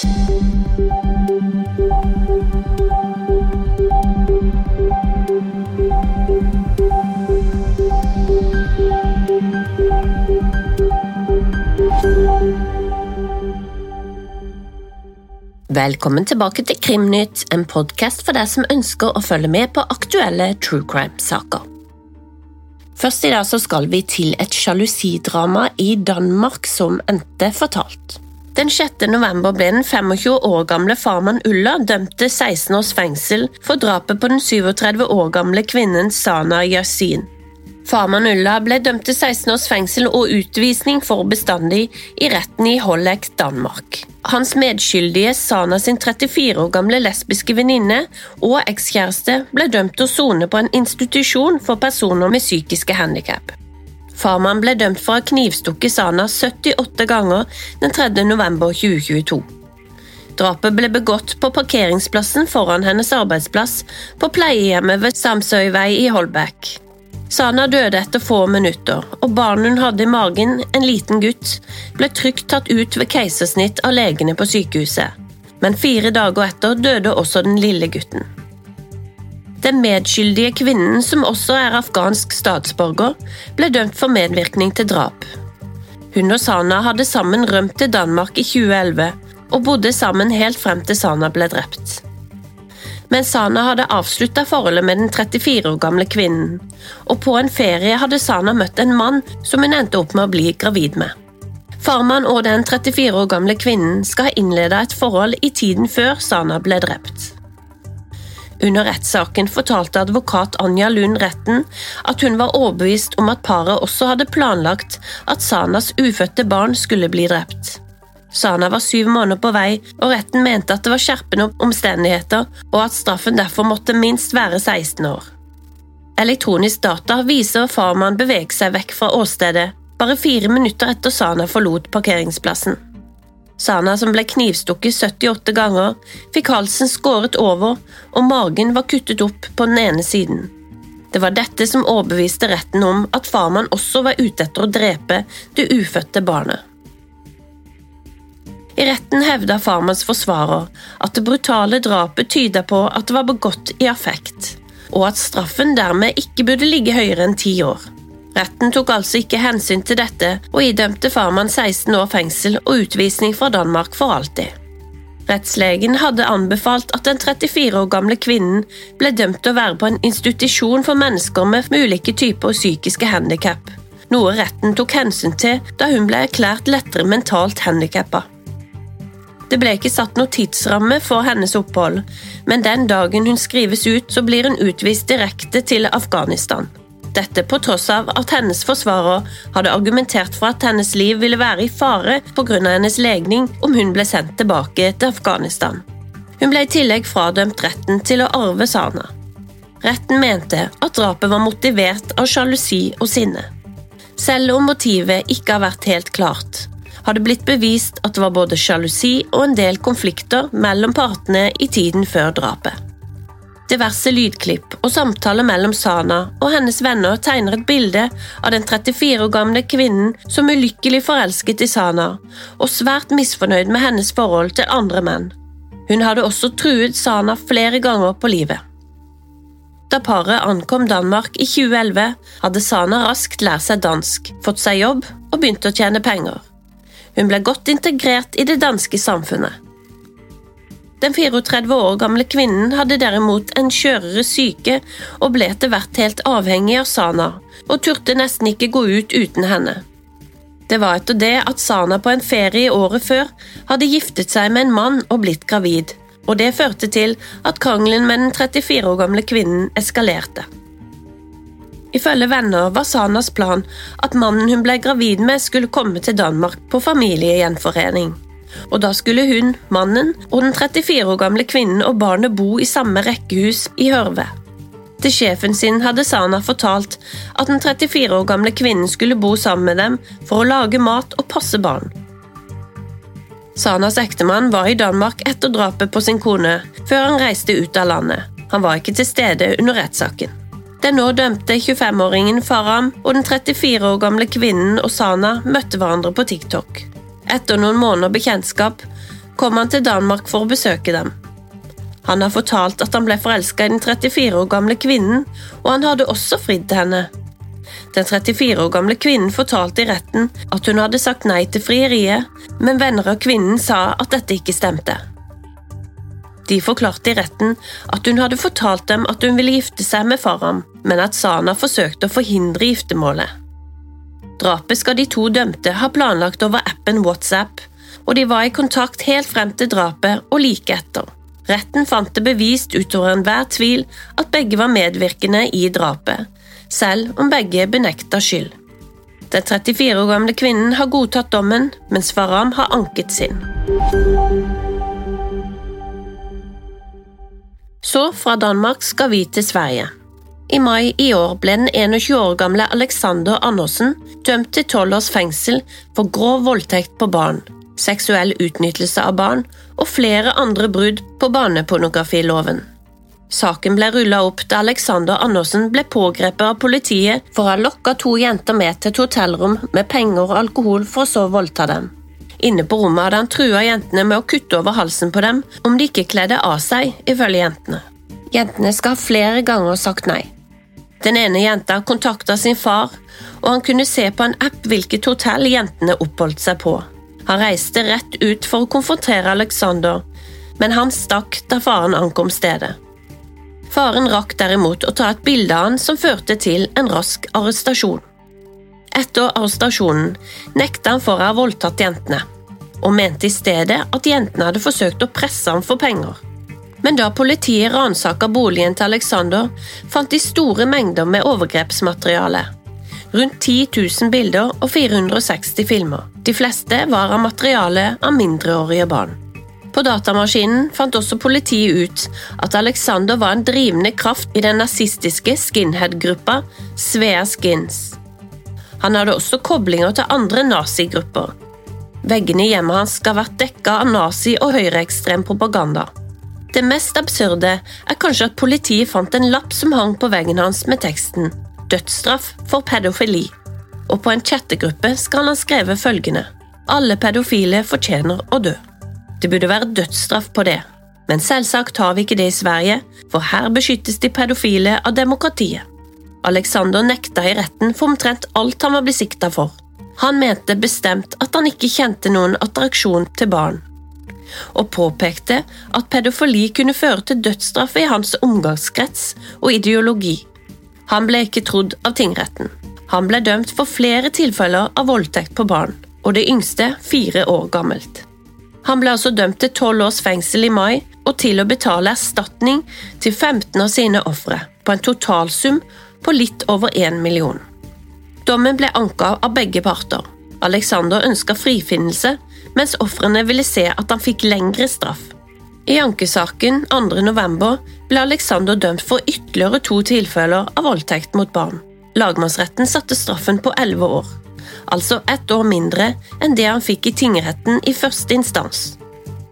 Velkommen tilbake til Krimnytt, en podkast for deg som ønsker å følge med på aktuelle true crime-saker. Først i dag skal vi til et sjalusidrama i Danmark som endte fatalt. Den 6. november ble den 25 år gamle farmann Ulla dømt til 16 års fengsel for drapet på den 37 år gamle kvinnen Sana Yasin. Farmann Ulla ble dømt til 16 års fengsel og utvisning for bestandig i retten i Holleck, Danmark. Hans medskyldige Sana sin 34 år gamle lesbiske venninne og ekskjæreste ble dømt til å sone på en institusjon for personer med psykiske handikap. Farmann ble dømt for å ha knivstukket Sana 78 ganger den 3. november 2022. Drapet ble begått på parkeringsplassen foran hennes arbeidsplass på pleiehjemmet ved Samsøyvei i Holbæk. Sana døde etter få minutter, og barnet hun hadde i magen, en liten gutt, ble trygt tatt ut ved keisersnitt av legene på sykehuset. Men fire dager etter døde også den lille gutten. Den medskyldige kvinnen, som også er afghansk statsborger, ble dømt for medvirkning til drap. Hun og Sana hadde sammen rømt til Danmark i 2011, og bodde sammen helt frem til Sana ble drept men Sana hadde avslutta forholdet med den 34 år gamle kvinnen, og på en ferie hadde Sana møtt en mann som hun endte opp med å bli gravid med. Farmann og den 34 år gamle kvinnen skal ha innleda et forhold i tiden før Sana ble drept. Under rettssaken fortalte advokat Anja Lund retten at hun var overbevist om at paret også hadde planlagt at Sanas ufødte barn skulle bli drept. Sana var syv måneder på vei, og retten mente at det var skjerpende omstendigheter, og at straffen derfor måtte minst være 16 år. Elektronisk data viser farmannen beveger seg vekk fra åstedet bare fire minutter etter Sana forlot parkeringsplassen. Sana, som ble knivstukket 78 ganger, fikk halsen skåret over, og magen var kuttet opp på den ene siden. Det var dette som overbeviste retten om at farmann også var ute etter å drepe det ufødte barnet. I retten hevda farmans forsvarer at det brutale drapet tyda på at det var begått i affekt, og at straffen dermed ikke burde ligge høyere enn ti år. Retten tok altså ikke hensyn til dette og idømte farmann 16 år fengsel og utvisning fra Danmark for alltid. Rettslegen hadde anbefalt at den 34 år gamle kvinnen ble dømt til å være på en institusjon for mennesker med ulike typer psykiske handikap, noe retten tok hensyn til da hun ble erklært lettere mentalt handikappa. Det ble ikke satt noe tidsramme for hennes opphold, men den dagen hun skrives ut, så blir hun utvist direkte til Afghanistan. Dette på tross av at hennes forsvarer hadde argumentert for at hennes liv ville være i fare pga. hennes legning om hun ble sendt tilbake til Afghanistan. Hun ble i tillegg fradømt retten til å arve Sana. Retten mente at drapet var motivert av sjalusi og sinne. Selv om motivet ikke har vært helt klart, har det blitt bevist at det var både sjalusi og en del konflikter mellom partene i tiden før drapet. Diverse lydklipp og samtaler mellom Sana og hennes venner tegner et bilde av den 34 år gamle kvinnen som ulykkelig forelsket i Sana, og svært misfornøyd med hennes forhold til andre menn. Hun hadde også truet Sana flere ganger på livet. Da paret ankom Danmark i 2011, hadde Sana raskt lært seg dansk, fått seg jobb og begynt å tjene penger. Hun ble godt integrert i det danske samfunnet. Den 34 år gamle kvinnen hadde derimot en skjørere syke og ble etter hvert helt avhengig av Sana, og turte nesten ikke gå ut uten henne. Det var etter det at Sana på en ferie året før hadde giftet seg med en mann og blitt gravid, og det førte til at krangelen med den 34 år gamle kvinnen eskalerte. Ifølge venner var Sanas plan at mannen hun ble gravid med, skulle komme til Danmark på familiegjenforening. Og da skulle hun, mannen og den 34 år gamle kvinnen og barnet bo i samme rekkehus i Hørve. Til sjefen sin hadde Sana fortalt at den 34 år gamle kvinnen skulle bo sammen med dem for å lage mat og passe barn. Sanas ektemann var i Danmark etter drapet på sin kone, før han reiste ut av landet. Han var ikke til stede under rettssaken. Den nå dømte 25-åringen Faram og den 34 år gamle kvinnen og Sana møtte hverandre på TikTok. Etter noen måneder bekjentskap kom han til Danmark for å besøke dem. Han har fortalt at han ble forelska i den 34 år gamle kvinnen, og han hadde også fridd til henne. Den 34 år gamle kvinnen fortalte i retten at hun hadde sagt nei til frieriet, men venner av kvinnen sa at dette ikke stemte. De forklarte i retten at hun hadde fortalt dem at hun ville gifte seg med Farham, men at Sana forsøkte å forhindre giftermålet. Drapet skal de to dømte ha planlagt over appen WhatsApp, og de var i kontakt helt frem til drapet og like etter. Retten fant det bevist utover enhver tvil at begge var medvirkende i drapet, selv om begge benekta skyld. Den 34 år gamle kvinnen har godtatt dommen, mens Faram har anket sin. Så fra Danmark skal vi til Sverige. I mai i år ble den 21 år gamle Alexander Andersen dømt til 12 års fengsel for grov voldtekt på barn, seksuell utnyttelse av barn og flere andre brudd på barnepornografiloven. Saken ble rulla opp da Alexander Andersen ble pågrepet av politiet for å ha lokka to jenter med til et hotellrom med penger og alkohol for å så voldta dem. Inne på rommet hadde han trua jentene med å kutte over halsen på dem om de ikke kledde av seg, ifølge jentene. Jentene skal ha flere ganger sagt nei. Den ene jenta kontakta sin far, og han kunne se på en app hvilket hotell jentene oppholdt seg på. Han reiste rett ut for å konfrontere Alexander, men han stakk da faren ankom stedet. Faren rakk derimot å ta et bilde av han som førte til en rask arrestasjon. Etter arrestasjonen nekta han for å ha voldtatt jentene, og mente i stedet at jentene hadde forsøkt å presse ham for penger. Men da politiet ransaka boligen til Alexander, fant de store mengder med overgrepsmateriale. Rundt 10 000 bilder og 460 filmer. De fleste var av materiale av mindreårige barn. På datamaskinen fant også politiet ut at Alexander var en drivende kraft i den nazistiske skinhead-gruppa Svea Skins. Han hadde også koblinger til andre nazigrupper. Veggene i hjemmet hans skal ha vært dekka av nazi- og høyreekstrem propaganda. Det mest absurde er kanskje at politiet fant en lapp som hang på veggen hans med teksten 'Dødsstraff for pedofili', og på en chattegruppe skal han ha skrevet følgende 'Alle pedofile fortjener å dø'. Det burde være dødsstraff på det, men selvsagt har vi ikke det i Sverige, for her beskyttes de pedofile av demokratiet. Alexander nekta i retten for omtrent alt han var blitt sikta for. Han mente bestemt at han ikke kjente noen attraksjon til barn, og påpekte at pedofili kunne føre til dødsstraff i hans omgangskrets og ideologi. Han ble ikke trodd av tingretten. Han ble dømt for flere tilfeller av voldtekt på barn, og det yngste fire år gammelt. Han ble altså dømt til tolv års fengsel i mai og til å betale erstatning til 15 av sine ofre, på en totalsum på litt over 1 million. Dommen ble anka av begge parter. Alexander ønska frifinnelse, mens ofrene ville se at han fikk lengre straff. I ankesaken 2.11. ble Alexander dømt for ytterligere to tilfeller av voldtekt mot barn. Lagmannsretten satte straffen på elleve år altså ett år mindre enn det han fikk i tingretten i første instans.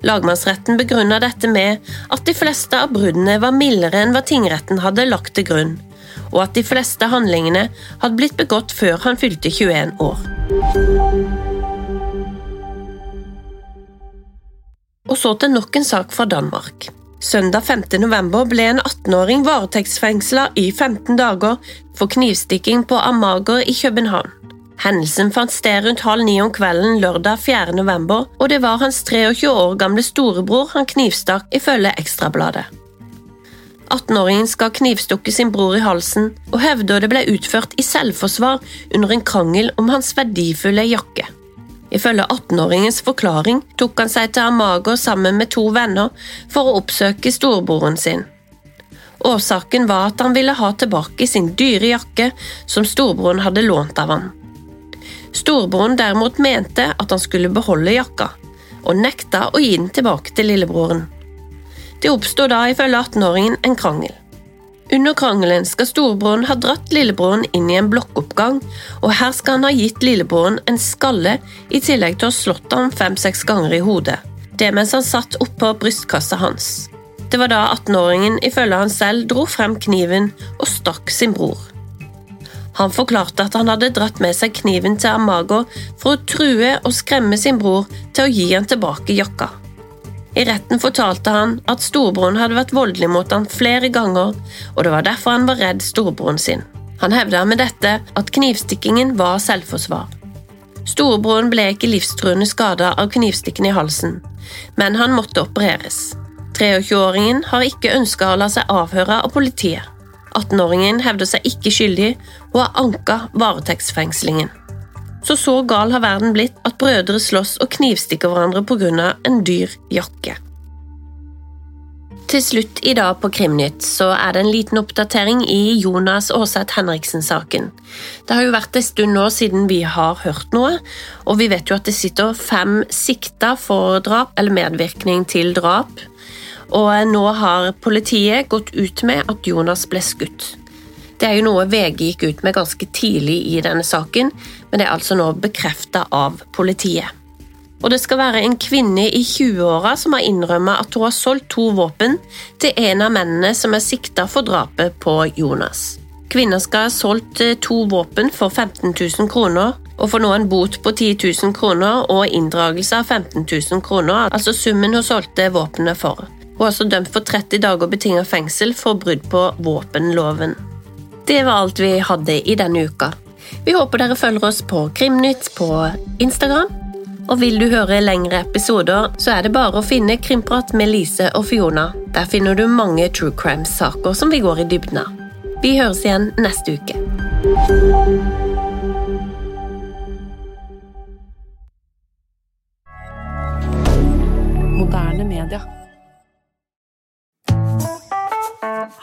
Lagmannsretten begrunna dette med at de fleste av bruddene var mildere enn hva tingretten hadde lagt til grunn, og at de fleste handlingene hadde blitt begått før han fylte 21 år. Og så til nok en sak fra Danmark. Søndag 5. november ble en 18-åring varetektsfengsla i 15 dager for knivstikking på Amager i København. Hendelsen fant sted rundt halv ni om kvelden lørdag 4. november, og det var hans 23 år gamle storebror han knivstakk, ifølge Ekstrabladet. 18-åringen skal ha knivstukket sin bror i halsen, og hevder det ble utført i selvforsvar under en krangel om hans verdifulle jakke. Ifølge 18-åringens forklaring tok han seg til Amago sammen med to venner for å oppsøke storebroren sin. Årsaken var at han ville ha tilbake sin dyre jakke som storebroren hadde lånt av ham. Storebroren derimot mente at han skulle beholde jakka, og nekta å gi den tilbake til lillebroren. Det oppstod da ifølge 18-åringen en krangel. Under krangelen skal storebroren ha dratt lillebroren inn i en blokkoppgang, og her skal han ha gitt lillebroren en skalle i tillegg til å ha slått ham fem-seks ganger i hodet. Det mens han satt oppå brystkassa hans. Det var da 18-åringen ifølge han selv dro frem kniven og stakk sin bror. Han forklarte at han hadde dratt med seg kniven til Amago for å true og skremme sin bror til å gi han tilbake jakka. I retten fortalte han at storebroren hadde vært voldelig mot han flere ganger, og det var derfor han var redd storebroren sin. Han hevda med dette at knivstikkingen var selvforsvar. Storebroren ble ikke livstruende skada av knivstikken i halsen, men han måtte opereres. 23-åringen har ikke ønska å la seg avhøre av politiet. 18-åringen hevder seg ikke skyldig og har anka varetektsfengslingen. Så så gal har verden blitt at brødre slåss og knivstikker hverandre pga. en dyr jakke. Til slutt i dag på Krimnytt så er det en liten oppdatering i Jonas Aaseth Henriksen-saken. Det har jo vært en stund nå siden vi har hørt noe, og vi vet jo at det sitter fem sikta for drap eller medvirkning til drap. Og nå har politiet gått ut med at Jonas ble skutt. Det er jo noe VG gikk ut med ganske tidlig i denne saken, men det er altså nå bekrefta av politiet. Og det skal være en kvinne i 20-åra som har innrømmet at hun har solgt to våpen til en av mennene som er sikta for drapet på Jonas. Kvinna skal ha solgt eh, to våpen for 15 000 kroner, og får nå en bot på 10 000 kroner og inndragelse av 15 000 kroner, altså summen hun solgte våpenet for. Hun er også dømt for 30 dager betinget fengsel for brudd på våpenloven. Det var alt vi hadde i denne uka. Vi håper dere følger oss på Krimnytt på Instagram. Og vil du høre lengre episoder, så er det bare å finne Krimprat med Lise og Fiona. Der finner du mange true crime-saker som vi går i dybden av. Vi høres igjen neste uke. Moderne media.